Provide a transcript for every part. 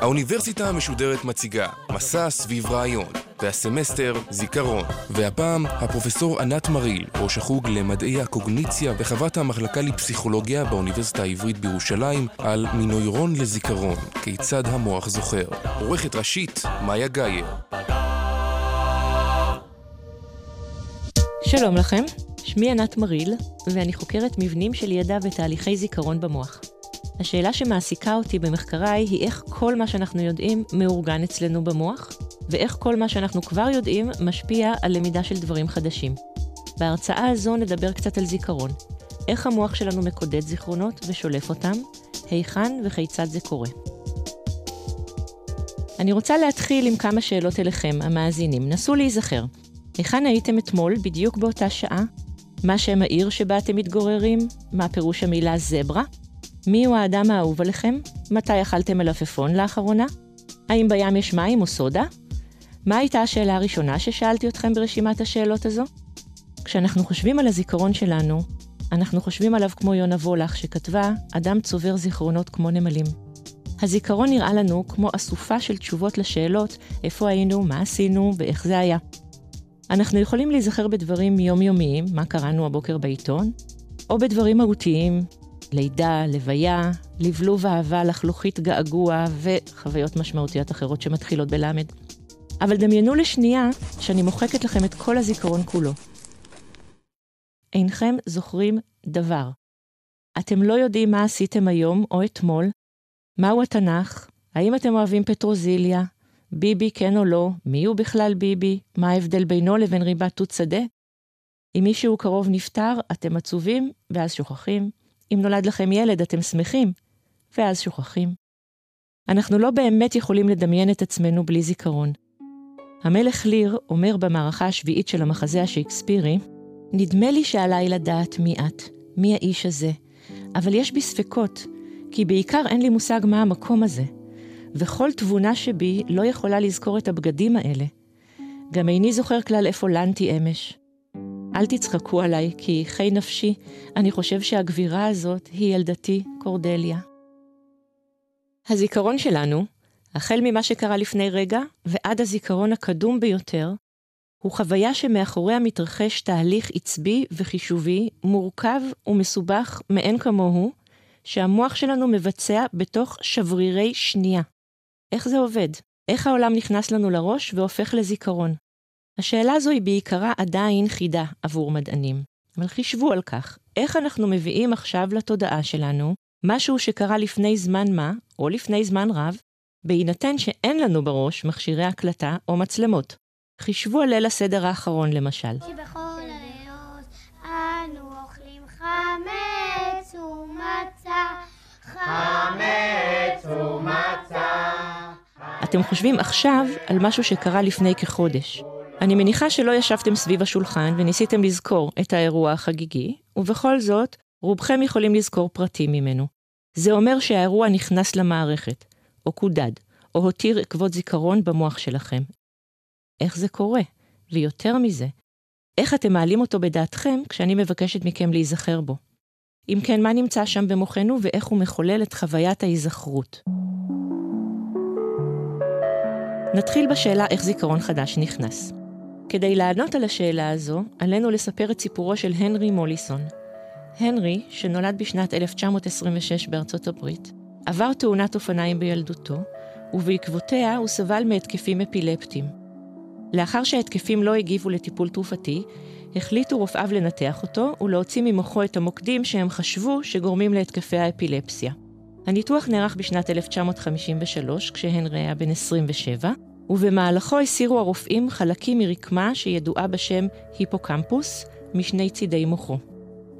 האוניברסיטה המשודרת מציגה מסע סביב רעיון, והסמסטר זיכרון. והפעם הפרופסור ענת מריל, ראש החוג למדעי הקוגניציה וחברת המחלקה לפסיכולוגיה באוניברסיטה העברית בירושלים, על מנוירון לזיכרון, כיצד המוח זוכר. עורכת ראשית, מאיה גאייר. שלום לכם, שמי ענת מריל, ואני חוקרת מבנים של ידע ותהליכי זיכרון במוח. השאלה שמעסיקה אותי במחקריי היא איך כל מה שאנחנו יודעים מאורגן אצלנו במוח, ואיך כל מה שאנחנו כבר יודעים משפיע על למידה של דברים חדשים. בהרצאה הזו נדבר קצת על זיכרון, איך המוח שלנו מקודד זיכרונות ושולף אותם, היכן וכיצד זה קורה. אני רוצה להתחיל עם כמה שאלות אליכם, המאזינים. נסו להיזכר. היכן הייתם אתמול, בדיוק באותה שעה? מה שם העיר שבה אתם מתגוררים? מה פירוש המילה זברה? מי הוא האדם האהוב עליכם? מתי אכלתם מלפפון לאחרונה? האם בים יש מים או סודה? מה הייתה השאלה הראשונה ששאלתי אתכם ברשימת השאלות הזו? כשאנחנו חושבים על הזיכרון שלנו, אנחנו חושבים עליו כמו יונה וולך שכתבה, אדם צובר זיכרונות כמו נמלים. הזיכרון נראה לנו כמו אסופה של תשובות לשאלות איפה היינו, מה עשינו ואיך זה היה. אנחנו יכולים להיזכר בדברים יומיומיים, מה קראנו הבוקר בעיתון, או בדברים מהותיים, לידה, לוויה, לבלוב אהבה, לחלוכית געגוע וחוויות משמעותיות אחרות שמתחילות בלמד. אבל דמיינו לשנייה שאני מוחקת לכם את כל הזיכרון כולו. אינכם זוכרים דבר. אתם לא יודעים מה עשיתם היום או אתמול, מהו התנ"ך, האם אתם אוהבים פטרוזיליה, ביבי כן או לא, מי הוא בכלל ביבי, מה ההבדל בינו לבין ריבת תות שדה. אם מישהו קרוב נפטר, אתם עצובים, ואז שוכחים. אם נולד לכם ילד, אתם שמחים, ואז שוכחים. אנחנו לא באמת יכולים לדמיין את עצמנו בלי זיכרון. המלך ליר אומר במערכה השביעית של המחזה השייקספירי, נדמה לי שעליי לדעת מי את, מי האיש הזה, אבל יש בי ספקות, כי בעיקר אין לי מושג מה המקום הזה, וכל תבונה שבי לא יכולה לזכור את הבגדים האלה. גם איני זוכר כלל איפה לנתי אמש. אל תצחקו עליי, כי חי נפשי, אני חושב שהגבירה הזאת היא ילדתי קורדליה. הזיכרון שלנו, החל ממה שקרה לפני רגע ועד הזיכרון הקדום ביותר, הוא חוויה שמאחוריה מתרחש תהליך עצבי וחישובי, מורכב ומסובך מאין כמוהו, שהמוח שלנו מבצע בתוך שברירי שנייה. איך זה עובד? איך העולם נכנס לנו לראש והופך לזיכרון? השאלה הזו היא בעיקרה עדיין חידה עבור מדענים. אבל חישבו על כך, איך אנחנו מביאים עכשיו לתודעה שלנו משהו שקרה לפני זמן מה, או לפני זמן רב, בהינתן שאין לנו בראש מכשירי הקלטה או מצלמות. חישבו על ליל הסדר האחרון למשל. שבכל הלילות אנו אוכלים חמץ ומצה, חמץ ומצה. אתם חושבים עכשיו על משהו שקרה לפני כחודש. אני מניחה שלא ישבתם סביב השולחן וניסיתם לזכור את האירוע החגיגי, ובכל זאת, רובכם יכולים לזכור פרטים ממנו. זה אומר שהאירוע נכנס למערכת, או קודד, או הותיר עקבות זיכרון במוח שלכם. איך זה קורה? ויותר מזה, איך אתם מעלים אותו בדעתכם כשאני מבקשת מכם להיזכר בו? אם כן, מה נמצא שם במוחנו ואיך הוא מחולל את חוויית ההיזכרות? נתחיל בשאלה איך זיכרון חדש נכנס. כדי לענות על השאלה הזו, עלינו לספר את סיפורו של הנרי מוליסון. הנרי, שנולד בשנת 1926 בארצות הברית, עבר תאונת אופניים בילדותו, ובעקבותיה הוא סבל מהתקפים אפילפטיים. לאחר שההתקפים לא הגיבו לטיפול תרופתי, החליטו רופאיו לנתח אותו ולהוציא ממוחו את המוקדים שהם חשבו שגורמים להתקפי האפילפסיה. הניתוח נערך בשנת 1953, כשהנרי היה בן 27, ובמהלכו הסירו הרופאים חלקים מרקמה שידועה בשם היפוקמפוס משני צידי מוחו.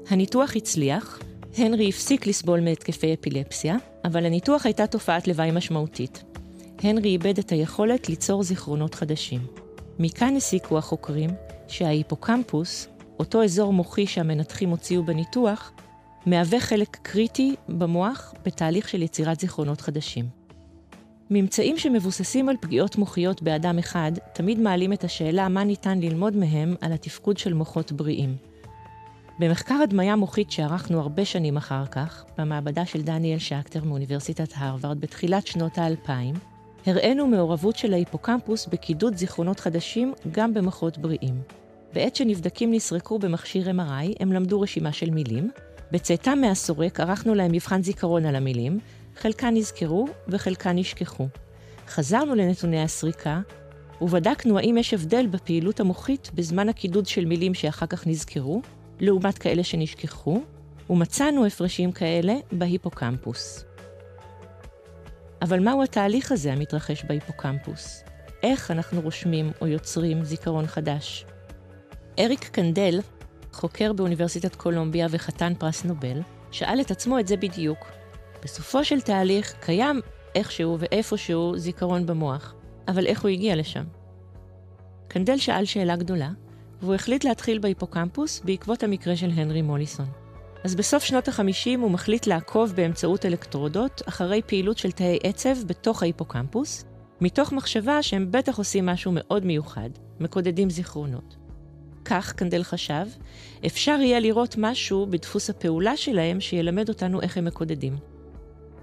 הניתוח הצליח, הנרי הפסיק לסבול מהתקפי אפילפסיה, אבל לניתוח הייתה תופעת לוואי משמעותית. הנרי איבד את היכולת ליצור זיכרונות חדשים. מכאן הסיקו החוקרים שההיפוקמפוס, אותו אזור מוחי שהמנתחים הוציאו בניתוח, מהווה חלק קריטי במוח בתהליך של יצירת זיכרונות חדשים. ממצאים שמבוססים על פגיעות מוחיות באדם אחד, תמיד מעלים את השאלה מה ניתן ללמוד מהם על התפקוד של מוחות בריאים. במחקר הדמיה מוחית שערכנו הרבה שנים אחר כך, במעבדה של דניאל שקטר מאוניברסיטת הרווארד בתחילת שנות האלפיים, הראינו מעורבות של ההיפוקמפוס בקידוד זיכרונות חדשים גם במוחות בריאים. בעת שנבדקים נסרקו במכשיר MRI, הם למדו רשימה של מילים. בצאתם מהסורק ערכנו להם מבחן זיכרון על המילים, חלקן נזכרו וחלקן נשכחו. חזרנו לנתוני הסריקה, ובדקנו האם יש הבדל בפעילות המוחית בזמן הקידוד של מילים שאחר כך נזכרו, לעומת כאלה שנשכחו, ומצאנו הפרשים כאלה בהיפוקמפוס. אבל מהו התהליך הזה המתרחש בהיפוקמפוס? איך אנחנו רושמים או יוצרים זיכרון חדש? אריק קנדל, חוקר באוניברסיטת קולומביה וחתן פרס נובל, שאל את עצמו את זה בדיוק. בסופו של תהליך קיים איכשהו ואיפשהו זיכרון במוח, אבל איך הוא הגיע לשם? קנדל שאל שאלה גדולה, והוא החליט להתחיל בהיפוקמפוס בעקבות המקרה של הנרי מוליסון. אז בסוף שנות ה-50 הוא מחליט לעקוב באמצעות אלקטרודות אחרי פעילות של תאי עצב בתוך ההיפוקמפוס, מתוך מחשבה שהם בטח עושים משהו מאוד מיוחד, מקודדים זיכרונות. כך, קנדל חשב, אפשר יהיה לראות משהו בדפוס הפעולה שלהם שילמד אותנו איך הם מקודדים.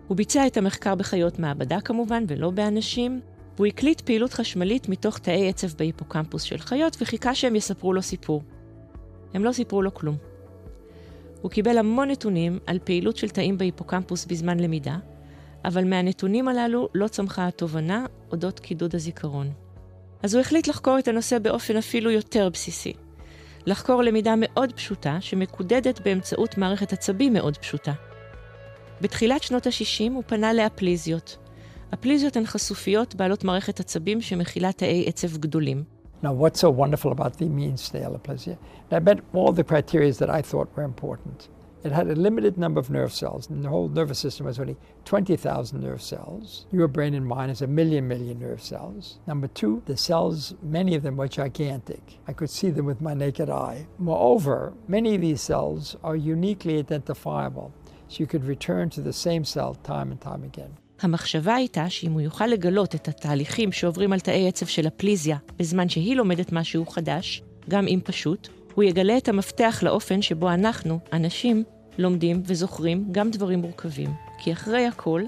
הוא ביצע את המחקר בחיות מעבדה כמובן, ולא באנשים, והוא הקליט פעילות חשמלית מתוך תאי עצב בהיפוקמפוס של חיות, וחיכה שהם יספרו לו סיפור. הם לא סיפרו לו כלום. הוא קיבל המון נתונים על פעילות של תאים בהיפוקמפוס בזמן למידה, אבל מהנתונים הללו לא צמחה התובנה אודות קידוד הזיכרון. אז הוא החליט לחקור את הנושא באופן אפילו יותר בסיסי. לחקור למידה מאוד פשוטה, שמקודדת באמצעות מערכת עצבים מאוד פשוטה. בתחילת שנות ה-60 הוא פנה לאפליזיות. אפליזיות הן חשופיות בעלות מערכת עצבים שמכילה תאי עצב גדולים. Now, what's so wonderful about the immune stale aplasia? I met all the criteria that I thought were important. It had a limited number of nerve cells, and the whole nervous system was only 20,000 nerve cells. Your brain and mine is a million, million nerve cells. Number two, the cells, many of them were gigantic. I could see them with my naked eye. Moreover, many of these cells are uniquely identifiable, so you could return to the same cell time and time again. המחשבה הייתה שאם הוא יוכל לגלות את התהליכים שעוברים על תאי עצב של הפליזיה בזמן שהיא לומדת משהו חדש, גם אם פשוט, הוא יגלה את המפתח לאופן שבו אנחנו, אנשים, לומדים וזוכרים גם דברים מורכבים. כי אחרי הכל,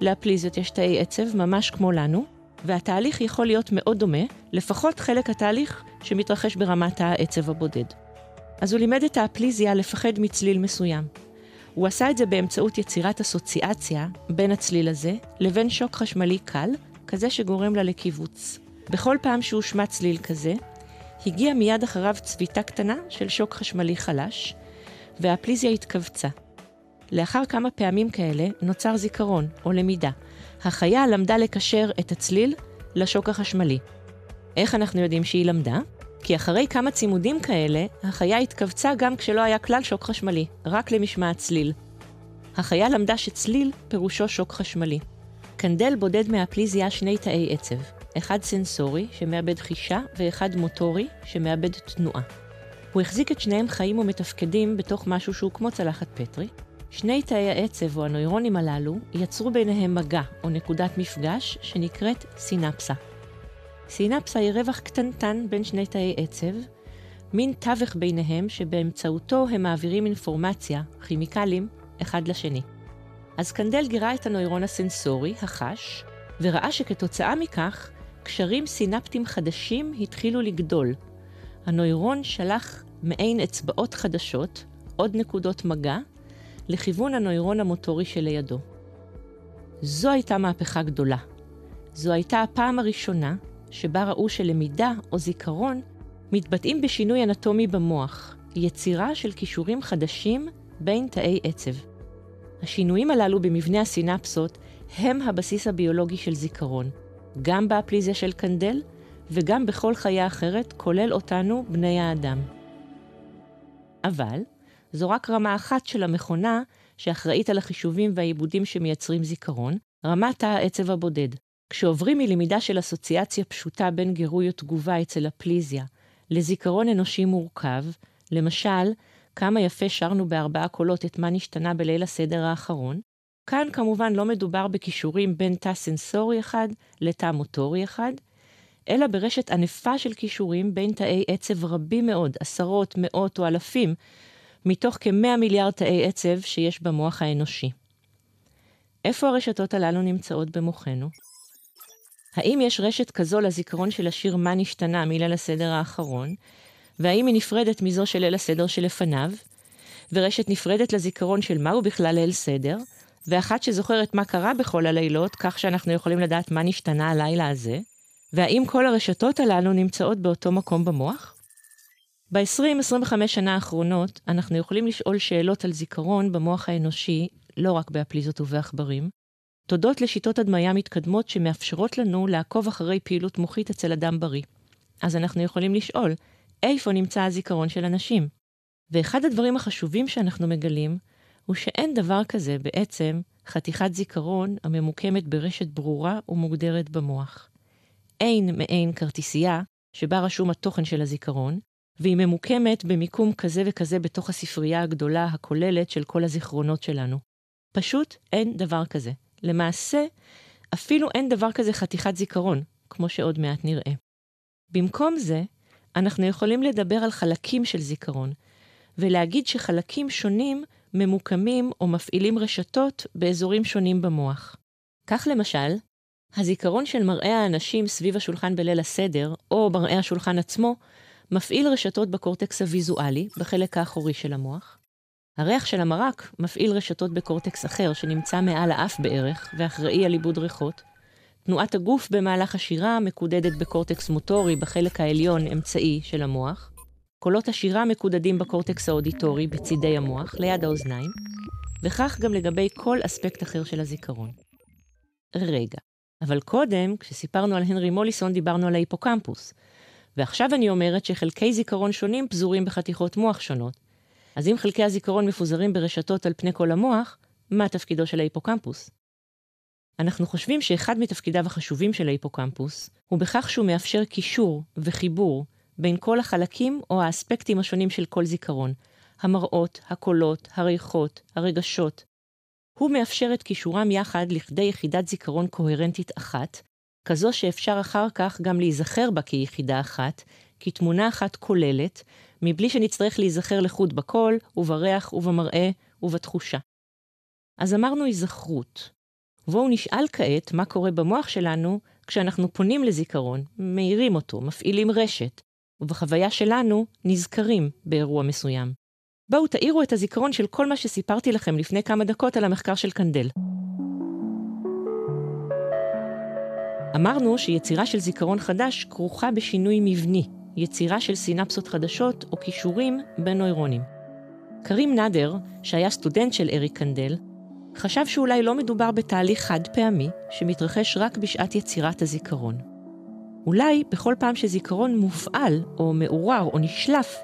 לאפליזיות יש תאי עצב ממש כמו לנו, והתהליך יכול להיות מאוד דומה, לפחות חלק התהליך שמתרחש ברמת העצב הבודד. אז הוא לימד את האפליזיה לפחד מצליל מסוים. הוא עשה את זה באמצעות יצירת אסוציאציה בין הצליל הזה לבין שוק חשמלי קל, כזה שגורם לה לקיבוץ. בכל פעם שהושמע צליל כזה, הגיע מיד אחריו צביטה קטנה של שוק חשמלי חלש, והפליזיה התכווצה. לאחר כמה פעמים כאלה נוצר זיכרון או למידה. החיה למדה לקשר את הצליל לשוק החשמלי. איך אנחנו יודעים שהיא למדה? כי אחרי כמה צימודים כאלה, החיה התכווצה גם כשלא היה כלל שוק חשמלי, רק למשמע הצליל. החיה למדה שצליל פירושו שוק חשמלי. קנדל בודד מהפליזיה שני תאי עצב, אחד סנסורי, שמאבד חישה, ואחד מוטורי, שמאבד תנועה. הוא החזיק את שניהם חיים ומתפקדים בתוך משהו שהוא כמו צלחת פטרי. שני תאי העצב או הנוירונים הללו יצרו ביניהם מגע או נקודת מפגש שנקראת סינפסה. סינפסה היא רווח קטנטן בין שני תאי עצב, מין תווך ביניהם שבאמצעותו הם מעבירים אינפורמציה, כימיקלים, אחד לשני. אז קנדל גירה את הנוירון הסנסורי, החש, וראה שכתוצאה מכך, קשרים סינפטיים חדשים התחילו לגדול. הנוירון שלח מעין אצבעות חדשות, עוד נקודות מגע, לכיוון הנוירון המוטורי שלידו. זו הייתה מהפכה גדולה. זו הייתה הפעם הראשונה שבה ראו שלמידה או זיכרון מתבטאים בשינוי אנטומי במוח, יצירה של כישורים חדשים בין תאי עצב. השינויים הללו במבנה הסינפסות הם הבסיס הביולוגי של זיכרון, גם באפליזיה של קנדל וגם בכל חיה אחרת, כולל אותנו, בני האדם. אבל זו רק רמה אחת של המכונה שאחראית על החישובים והעיבודים שמייצרים זיכרון, רמת העצב הבודד. כשעוברים מלמידה של אסוציאציה פשוטה בין גירוי או תגובה אצל הפליזיה לזיכרון אנושי מורכב, למשל, כמה יפה שרנו בארבעה קולות את מה נשתנה בליל הסדר האחרון, כאן כמובן לא מדובר בכישורים בין תא סנסורי אחד לתא מוטורי אחד, אלא ברשת ענפה של כישורים בין תאי עצב רבים מאוד, עשרות, מאות או אלפים, מתוך כ-100 מיליארד תאי עצב שיש במוח האנושי. איפה הרשתות הללו נמצאות במוחנו? האם יש רשת כזו לזיכרון של השיר "מה נשתנה" מליל הסדר האחרון, והאם היא נפרדת מזו של ליל הסדר שלפניו, ורשת נפרדת לזיכרון של מהו בכלל ליל סדר, ואחת שזוכרת מה קרה בכל הלילות, כך שאנחנו יכולים לדעת מה נשתנה הלילה הזה, והאם כל הרשתות הללו נמצאות באותו מקום במוח? ב-20-25 שנה האחרונות אנחנו יכולים לשאול שאלות על זיכרון במוח האנושי, לא רק באפליזות ובעכברים, תודות לשיטות הדמיה מתקדמות שמאפשרות לנו לעקוב אחרי פעילות מוחית אצל אדם בריא. אז אנחנו יכולים לשאול, איפה נמצא הזיכרון של אנשים? ואחד הדברים החשובים שאנחנו מגלים, הוא שאין דבר כזה בעצם חתיכת זיכרון הממוקמת ברשת ברורה ומוגדרת במוח. אין מעין כרטיסייה שבה רשום התוכן של הזיכרון, והיא ממוקמת במיקום כזה וכזה בתוך הספרייה הגדולה הכוללת של כל הזיכרונות שלנו. פשוט אין דבר כזה. למעשה, אפילו אין דבר כזה חתיכת זיכרון, כמו שעוד מעט נראה. במקום זה, אנחנו יכולים לדבר על חלקים של זיכרון, ולהגיד שחלקים שונים ממוקמים או מפעילים רשתות באזורים שונים במוח. כך למשל, הזיכרון של מראה האנשים סביב השולחן בליל הסדר, או מראה השולחן עצמו, מפעיל רשתות בקורטקס הוויזואלי, בחלק האחורי של המוח. הריח של המרק מפעיל רשתות בקורטקס אחר, שנמצא מעל האף בערך, ואחראי על עיבוד ריחות. תנועת הגוף במהלך השירה מקודדת בקורטקס מוטורי בחלק העליון אמצעי של המוח. קולות השירה מקודדים בקורטקס האודיטורי בצידי המוח, ליד האוזניים, וכך גם לגבי כל אספקט אחר של הזיכרון. רגע, אבל קודם, כשסיפרנו על הנרי מוליסון, דיברנו על ההיפוקמפוס. ועכשיו אני אומרת שחלקי זיכרון שונים פזורים בחתיכות מוח שונות. אז אם חלקי הזיכרון מפוזרים ברשתות על פני כל המוח, מה תפקידו של ההיפוקמפוס? אנחנו חושבים שאחד מתפקידיו החשובים של ההיפוקמפוס הוא בכך שהוא מאפשר קישור וחיבור בין כל החלקים או האספקטים השונים של כל זיכרון, המראות, הקולות, הריחות, הרגשות. הוא מאפשר את קישורם יחד לכדי יחידת זיכרון קוהרנטית אחת, כזו שאפשר אחר כך גם להיזכר בה כיחידה אחת, כתמונה אחת כוללת, מבלי שנצטרך להיזכר לחוד בקול, ובריח, ובמראה, ובתחושה. אז אמרנו היזכרות. בואו נשאל כעת מה קורה במוח שלנו כשאנחנו פונים לזיכרון, מאירים אותו, מפעילים רשת, ובחוויה שלנו נזכרים באירוע מסוים. בואו תאירו את הזיכרון של כל מה שסיפרתי לכם לפני כמה דקות על המחקר של קנדל. אמרנו שיצירה של זיכרון חדש כרוכה בשינוי מבני, יצירה של סינפסות חדשות או כישורים בין נוירונים. קרים נאדר, שהיה סטודנט של אריק קנדל, חשב שאולי לא מדובר בתהליך חד פעמי שמתרחש רק בשעת יצירת הזיכרון. אולי בכל פעם שזיכרון מופעל או מעורר או נשלף,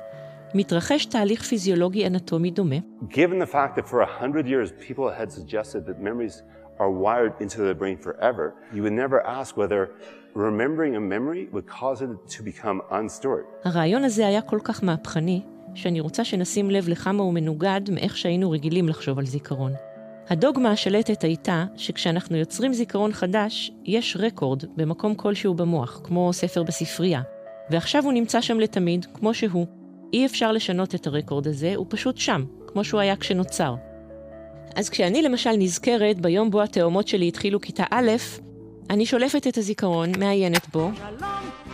מתרחש תהליך פיזיולוגי אנטומי דומה. Given the fact that for a hundred years people had suggested that memories are wired into the brain forever, you would never ask whether remembering a memory would cause it to become unstored. הרעיון הזה היה כל כך מהפכני, שאני רוצה שנשים לב לכמה הוא מנוגד מאיך שהיינו רגילים לחשוב על זיכרון. הדוגמה השלטת הייתה שכשאנחנו יוצרים זיכרון חדש, יש רקורד במקום כלשהו במוח, כמו ספר בספרייה, ועכשיו הוא נמצא שם לתמיד, כמו שהוא. אי אפשר לשנות את הרקורד הזה, הוא פשוט שם, כמו שהוא היה כשנוצר. אז כשאני למשל נזכרת ביום בו התאומות שלי התחילו כיתה א', אני שולפת את הזיכרון, מעיינת בו. שלום,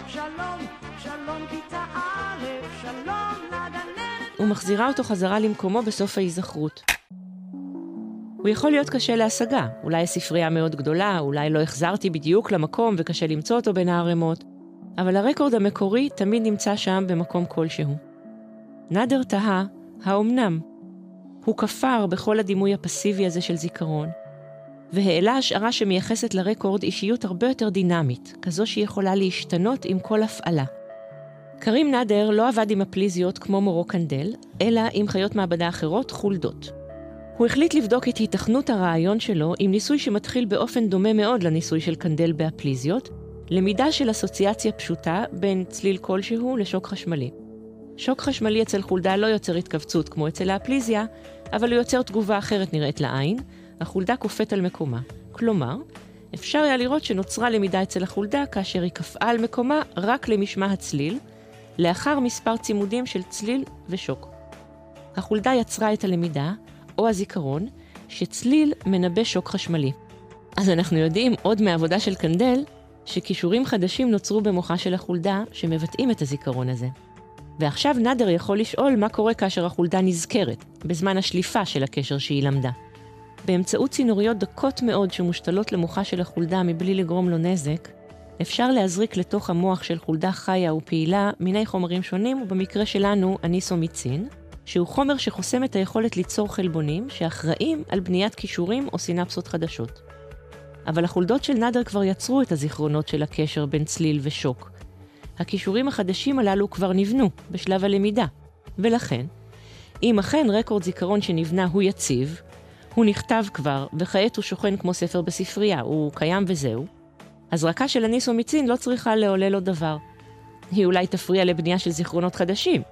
שלום, שלום כיתה א', שלום לגננת. ומחזירה אותו חזרה למקומו בסוף ההיזכרות. הוא יכול להיות קשה להשגה, אולי הספרייה מאוד גדולה, אולי לא החזרתי בדיוק למקום וקשה למצוא אותו בין הערימות, אבל הרקורד המקורי תמיד נמצא שם במקום כלשהו. נאדר תהה, האומנם? הוא כפר בכל הדימוי הפסיבי הזה של זיכרון, והעלה השערה שמייחסת לרקורד אישיות הרבה יותר דינמית, כזו שיכולה להשתנות עם כל הפעלה. קרים נאדר לא עבד עם הפליזיות כמו מורו קנדל, אלא עם חיות מעבדה אחרות, חולדות. הוא החליט לבדוק את היתכנות הרעיון שלו עם ניסוי שמתחיל באופן דומה מאוד לניסוי של קנדל באפליזיות, למידה של אסוציאציה פשוטה בין צליל כלשהו לשוק חשמלי. שוק חשמלי אצל חולדה לא יוצר התכווצות כמו אצל האפליזיה, אבל הוא יוצר תגובה אחרת נראית לעין, החולדה קופאת על מקומה. כלומר, אפשר היה לראות שנוצרה למידה אצל החולדה כאשר היא קפאה על מקומה רק למשמע הצליל, לאחר מספר צימודים של צליל ושוק. החולדה יצרה את הלמידה, או הזיכרון, שצליל מנבא שוק חשמלי. אז אנחנו יודעים עוד מעבודה של קנדל, שכישורים חדשים נוצרו במוחה של החולדה, שמבטאים את הזיכרון הזה. ועכשיו נאדר יכול לשאול מה קורה כאשר החולדה נזכרת, בזמן השליפה של הקשר שהיא למדה. באמצעות צינוריות דקות מאוד שמושתלות למוחה של החולדה מבלי לגרום לו נזק, אפשר להזריק לתוך המוח של חולדה חיה ופעילה מיני חומרים שונים, ובמקרה שלנו אניסומיצין, שהוא חומר שחוסם את היכולת ליצור חלבונים שאחראים על בניית כישורים או סינפסות חדשות. אבל החולדות של נאדר כבר יצרו את הזיכרונות של הקשר בין צליל ושוק. הכישורים החדשים הללו כבר נבנו בשלב הלמידה, ולכן, אם אכן רקורד זיכרון שנבנה הוא יציב, הוא נכתב כבר, וכעת הוא שוכן כמו ספר בספרייה, הוא קיים וזהו, הזרקה של הניסומיצין לא צריכה לעולל לו דבר. היא אולי תפריע לבנייה של זיכרונות חדשים,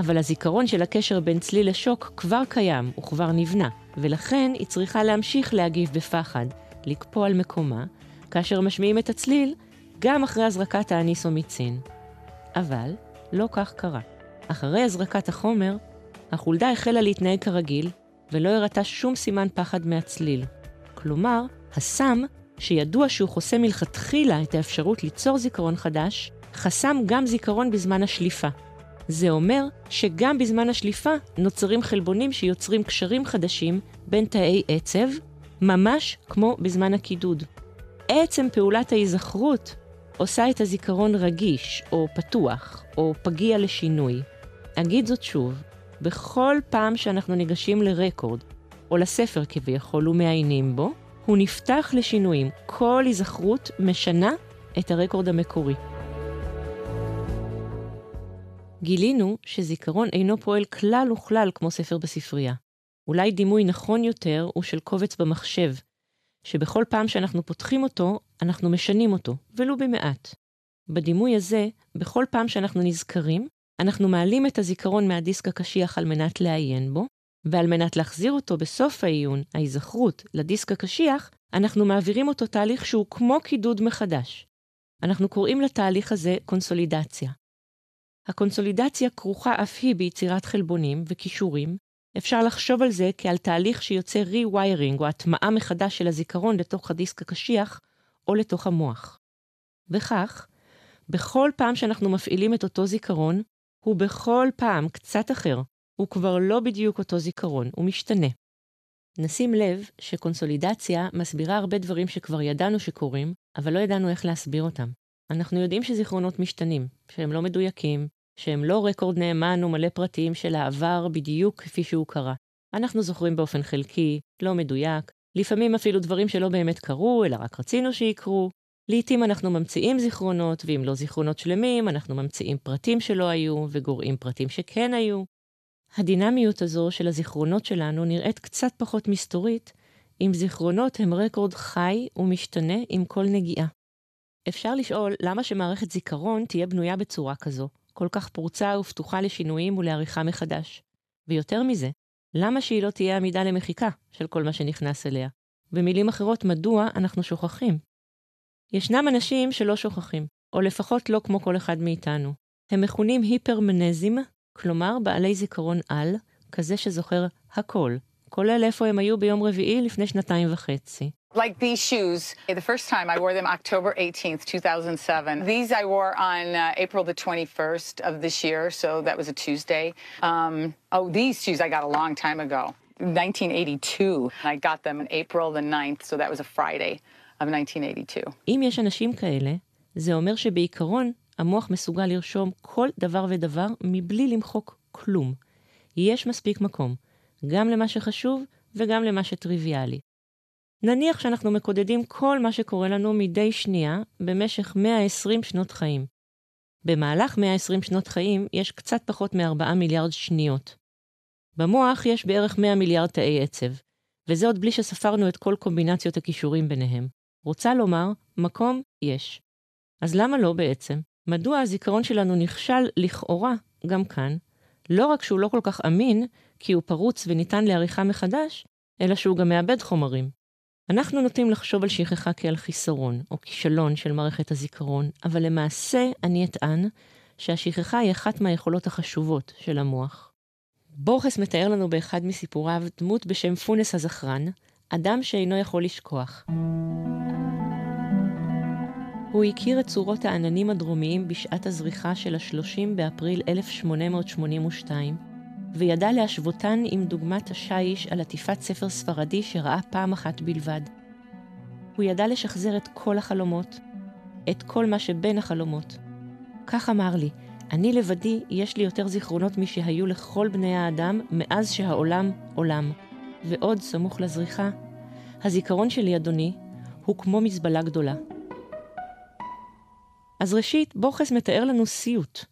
אבל הזיכרון של הקשר בין צליל לשוק כבר קיים, הוא כבר נבנה, ולכן היא צריכה להמשיך להגיב בפחד, לקפוא על מקומה, כאשר משמיעים את הצליל, גם אחרי הזרקת האניסומיצין. אבל לא כך קרה. אחרי הזרקת החומר, החולדה החלה להתנהג כרגיל, ולא הראתה שום סימן פחד מהצליל. כלומר, הסם, שידוע שהוא חוסם מלכתחילה את האפשרות ליצור זיכרון חדש, חסם גם זיכרון בזמן השליפה. זה אומר שגם בזמן השליפה נוצרים חלבונים שיוצרים קשרים חדשים בין תאי עצב, ממש כמו בזמן הקידוד. עצם פעולת ההיזכרות עושה את הזיכרון רגיש, או פתוח, או פגיע לשינוי. אגיד זאת שוב, בכל פעם שאנחנו ניגשים לרקורד, או לספר כביכול ומעיינים בו, הוא נפתח לשינויים. כל היזכרות משנה את הרקורד המקורי. גילינו שזיכרון אינו פועל כלל וכלל כמו ספר בספרייה. אולי דימוי נכון יותר הוא של קובץ במחשב, שבכל פעם שאנחנו פותחים אותו, אנחנו משנים אותו, ולו במעט. בדימוי הזה, בכל פעם שאנחנו נזכרים, אנחנו מעלים את הזיכרון מהדיסק הקשיח על מנת לעיין בו, ועל מנת להחזיר אותו בסוף העיון, ההיזכרות, לדיסק הקשיח, אנחנו מעבירים אותו תהליך שהוא כמו קידוד מחדש. אנחנו קוראים לתהליך הזה קונסולידציה. הקונסולידציה כרוכה אף היא ביצירת חלבונים וכישורים. אפשר לחשוב על זה כעל תהליך שיוצר re-wiring או הטמעה מחדש של הזיכרון לתוך הדיסק הקשיח או לתוך המוח. וכך, בכל פעם שאנחנו מפעילים את אותו זיכרון, הוא בכל פעם קצת אחר, הוא כבר לא בדיוק אותו זיכרון, הוא משתנה. נשים לב שקונסולידציה מסבירה הרבה דברים שכבר ידענו שקורים, אבל לא ידענו איך להסביר אותם. אנחנו יודעים שזיכרונות משתנים, שהם לא מדויקים, שהם לא רקורד נאמן ומלא פרטים של העבר בדיוק כפי שהוא קרה. אנחנו זוכרים באופן חלקי, לא מדויק, לפעמים אפילו דברים שלא באמת קרו, אלא רק רצינו שיקרו. לעתים אנחנו ממציאים זיכרונות, ואם לא זיכרונות שלמים, אנחנו ממציאים פרטים שלא היו, וגורעים פרטים שכן היו. הדינמיות הזו של הזיכרונות שלנו נראית קצת פחות מסתורית, אם זיכרונות הם רקורד חי ומשתנה עם כל נגיעה. אפשר לשאול למה שמערכת זיכרון תהיה בנויה בצורה כזו, כל כך פרוצה ופתוחה לשינויים ולעריכה מחדש. ויותר מזה, למה שהיא לא תהיה עמידה למחיקה של כל מה שנכנס אליה? במילים אחרות, מדוע אנחנו שוכחים? ישנם אנשים שלא שוכחים, או לפחות לא כמו כל אחד מאיתנו. הם מכונים היפרמנזים, כלומר בעלי זיכרון על, כזה שזוכר הכל, כולל איפה הם היו ביום רביעי לפני שנתיים וחצי. Like these shoes, the first time I wore them October 18th, 2007. These I wore on uh, April the 21st of this year, so that was a Tuesday. Um, oh, these shoes I got a long time ago, 1982. I got them in April the 9th, so that was a Friday of 1982. אם יש אנשים כאלה, זה אומר שבעיקרון המוח מסוגל לרשום כל דבר ודבר מבלי למחוק כלום. יש מספיק מקום, גם למה שחשוב וגם למה שטריוויאלי. נניח שאנחנו מקודדים כל מה שקורה לנו מדי שנייה במשך 120 שנות חיים. במהלך 120 שנות חיים יש קצת פחות מ-4 מיליארד שניות. במוח יש בערך 100 מיליארד תאי עצב, וזה עוד בלי שספרנו את כל קומבינציות הכישורים ביניהם. רוצה לומר, מקום יש. אז למה לא בעצם? מדוע הזיכרון שלנו נכשל לכאורה גם כאן? לא רק שהוא לא כל כך אמין, כי הוא פרוץ וניתן לעריכה מחדש, אלא שהוא גם מאבד חומרים. אנחנו נוטים לחשוב על שכחה כעל חיסרון או כישלון של מערכת הזיכרון, אבל למעשה אני אטען שהשכחה היא אחת מהיכולות החשובות של המוח. בורכס מתאר לנו באחד מסיפוריו דמות בשם פונס הזכרן, אדם שאינו יכול לשכוח. הוא הכיר את צורות העננים הדרומיים בשעת הזריחה של ה-30 באפריל 1882, וידע להשוותן עם דוגמת השיש על עטיפת ספר ספרדי שראה פעם אחת בלבד. הוא ידע לשחזר את כל החלומות, את כל מה שבין החלומות. כך אמר לי, אני לבדי, יש לי יותר זיכרונות משהיו לכל בני האדם מאז שהעולם עולם. ועוד, סמוך לזריחה, הזיכרון שלי, אדוני, הוא כמו מזבלה גדולה. אז ראשית, בוכס מתאר לנו סיוט.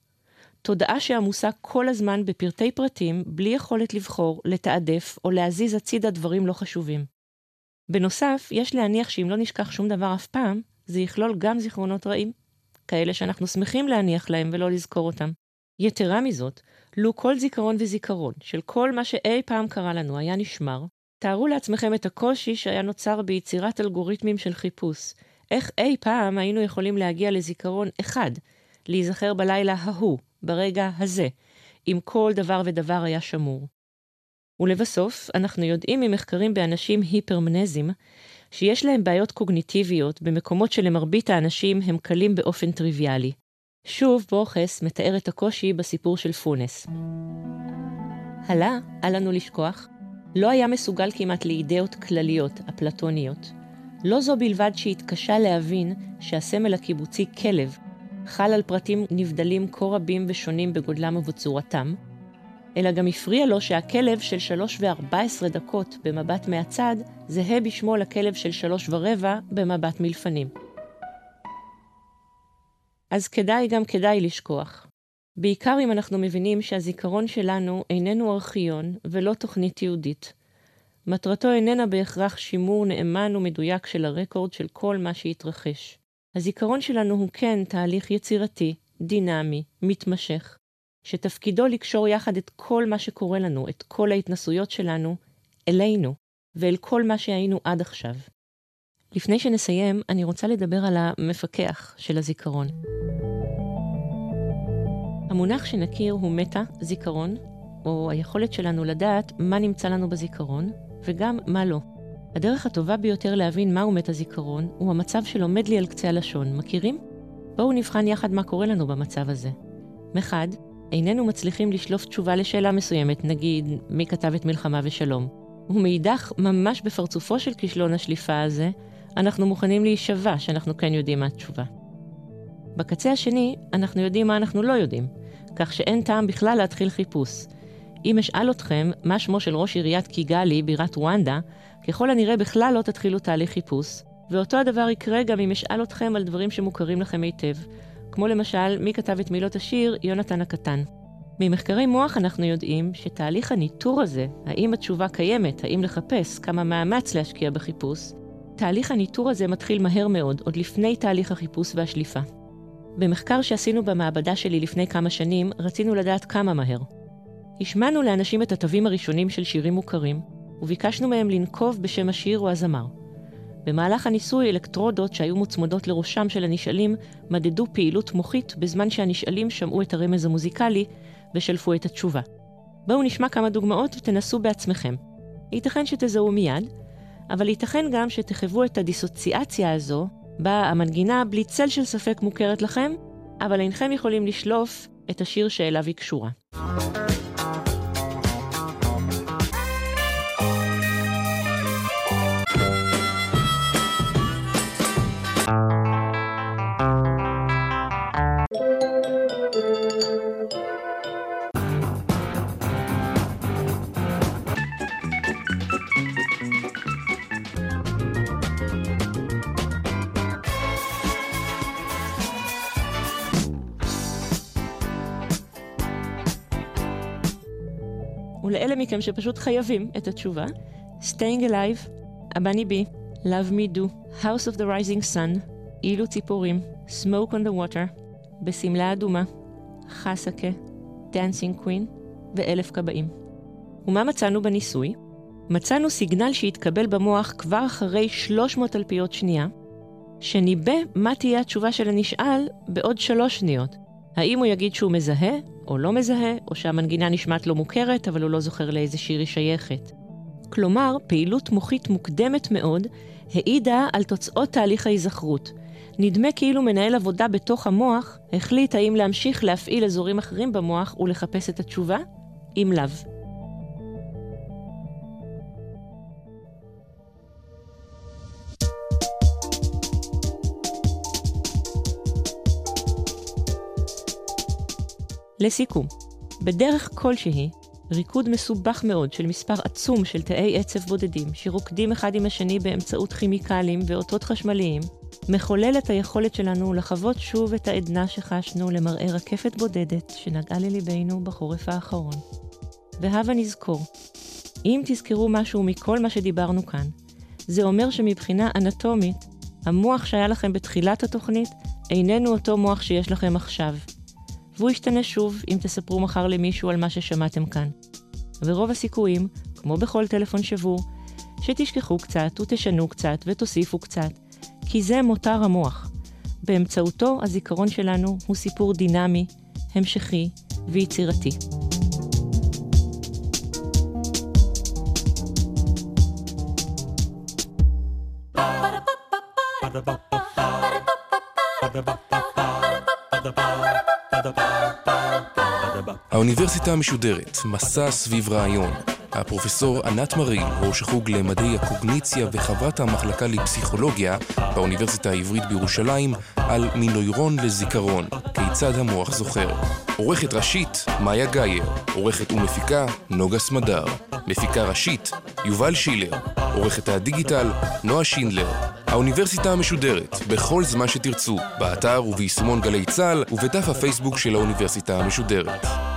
תודעה שעמוסה כל הזמן בפרטי פרטים, בלי יכולת לבחור, לתעדף או להזיז הצידה דברים לא חשובים. בנוסף, יש להניח שאם לא נשכח שום דבר אף פעם, זה יכלול גם זיכרונות רעים. כאלה שאנחנו שמחים להניח להם ולא לזכור אותם. יתרה מזאת, לו כל זיכרון וזיכרון של כל מה שאי פעם קרה לנו היה נשמר, תארו לעצמכם את הקושי שהיה נוצר ביצירת אלגוריתמים של חיפוש. איך אי פעם היינו יכולים להגיע לזיכרון אחד, להיזכר בלילה ההוא, ברגע הזה, אם כל דבר ודבר היה שמור. ולבסוף, אנחנו יודעים ממחקרים באנשים היפרמנזים, שיש להם בעיות קוגניטיביות במקומות שלמרבית האנשים הם קלים באופן טריוויאלי. שוב, בורכס מתאר את הקושי בסיפור של פונס. הלה, אל לנו לשכוח, לא היה מסוגל כמעט לאידאות כלליות, אפלטוניות. לא זו בלבד שהתקשה להבין שהסמל הקיבוצי כלב חל על פרטים נבדלים כה רבים ושונים בגודלם ובצורתם, אלא גם הפריע לו שהכלב של שלוש וארבע עשרה דקות במבט מהצד זהה בשמו לכלב של שלוש ורבע במבט מלפנים. אז כדאי גם כדאי לשכוח. בעיקר אם אנחנו מבינים שהזיכרון שלנו איננו ארכיון ולא תוכנית תיעודית. מטרתו איננה בהכרח שימור נאמן ומדויק של הרקורד של כל מה שהתרחש. הזיכרון שלנו הוא כן תהליך יצירתי, דינמי, מתמשך, שתפקידו לקשור יחד את כל מה שקורה לנו, את כל ההתנסויות שלנו, אלינו, ואל כל מה שהיינו עד עכשיו. לפני שנסיים, אני רוצה לדבר על המפקח של הזיכרון. המונח שנכיר הוא מטה, זיכרון, או היכולת שלנו לדעת מה נמצא לנו בזיכרון, וגם מה לא. הדרך הטובה ביותר להבין מהו מטה זיכרון, הוא המצב שלומד לי על קצה הלשון. מכירים? בואו נבחן יחד מה קורה לנו במצב הזה. מחד, איננו מצליחים לשלוף תשובה לשאלה מסוימת, נגיד, מי כתב את מלחמה ושלום. ומאידך, ממש בפרצופו של כישלון השליפה הזה, אנחנו מוכנים להישבע שאנחנו כן יודעים מה התשובה. בקצה השני, אנחנו יודעים מה אנחנו לא יודעים, כך שאין טעם בכלל להתחיל חיפוש. אם אשאל אתכם מה שמו של ראש עיריית קיגאלי, בירת רואנדה, ככל הנראה בכלל לא תתחילו תהליך חיפוש, ואותו הדבר יקרה גם אם אשאל אתכם על דברים שמוכרים לכם היטב, כמו למשל, מי כתב את מילות השיר יונתן הקטן. ממחקרי מוח אנחנו יודעים שתהליך הניטור הזה, האם התשובה קיימת, האם לחפש, כמה מאמץ להשקיע בחיפוש, תהליך הניטור הזה מתחיל מהר מאוד, עוד לפני תהליך החיפוש והשליפה. במחקר שעשינו במעבדה שלי לפני כמה שנים, רצינו לדעת כמה מהר. השמענו לאנשים את התווים הראשונים של שירים מוכרים, וביקשנו מהם לנקוב בשם השיר או הזמר. במהלך הניסוי, אלקטרודות שהיו מוצמדות לראשם של הנשאלים מדדו פעילות מוחית בזמן שהנשאלים שמעו את הרמז המוזיקלי ושלפו את התשובה. בואו נשמע כמה דוגמאות ותנסו בעצמכם. ייתכן שתזהו מיד, אבל ייתכן גם שתחוו את הדיסוציאציה הזו, בה המנגינה בלי צל של ספק מוכרת לכם, אבל אינכם יכולים לשלוף את השיר שאליו היא קשורה. ולאלה מכם שפשוט חייבים את התשובה, Staying Alive, הבני בי, Love Me Do, House of the Rising Sun, אילו ציפורים, Smoke on the Water, בשמלה אדומה, חסקה, Dancing Queen ואלף כבאים. ומה מצאנו בניסוי? מצאנו סיגנל שהתקבל במוח כבר אחרי 300 אלפיות שנייה, שניבא מה תהיה התשובה של הנשאל בעוד שלוש שניות. האם הוא יגיד שהוא מזהה או לא מזהה, או שהמנגינה נשמעת לו מוכרת, אבל הוא לא זוכר לאיזה שיר היא שייכת. כלומר, פעילות מוחית מוקדמת מאוד העידה על תוצאות תהליך ההיזכרות. נדמה כאילו מנהל עבודה בתוך המוח החליט האם להמשיך להפעיל אזורים אחרים במוח ולחפש את התשובה, אם לאו. לסיכום, בדרך כלשהי, ריקוד מסובך מאוד של מספר עצום של תאי עצב בודדים, שרוקדים אחד עם השני באמצעות כימיקלים ואותות חשמליים, מחולל את היכולת שלנו לחוות שוב את העדנה שחשנו למראה רקפת בודדת שנגעה לליבנו בחורף האחרון. והבה נזכור, אם תזכרו משהו מכל מה שדיברנו כאן, זה אומר שמבחינה אנטומית, המוח שהיה לכם בתחילת התוכנית איננו אותו מוח שיש לכם עכשיו. והוא ישתנה שוב אם תספרו מחר למישהו על מה ששמעתם כאן. ורוב הסיכויים, כמו בכל טלפון שבור, שתשכחו קצת ותשנו קצת ותוסיפו קצת, כי זה מותר המוח. באמצעותו הזיכרון שלנו הוא סיפור דינמי, המשכי ויצירתי. האוניברסיטה המשודרת, מסע סביב רעיון. הפרופסור ענת מריל, ראש החוג למדעי הקוגניציה וחברת המחלקה לפסיכולוגיה באוניברסיטה העברית בירושלים, על מנוירון לזיכרון, כיצד המוח זוכר. עורכת ראשית, מאיה גאייר. עורכת ומפיקה, נוגה סמדר. מפיקה ראשית, יובל שילר. עורכת הדיגיטל, נועה שינדלר. האוניברסיטה המשודרת, בכל זמן שתרצו, באתר וביישומון גלי צה"ל ובדף הפייסבוק של האוניברסיטה המשודרת.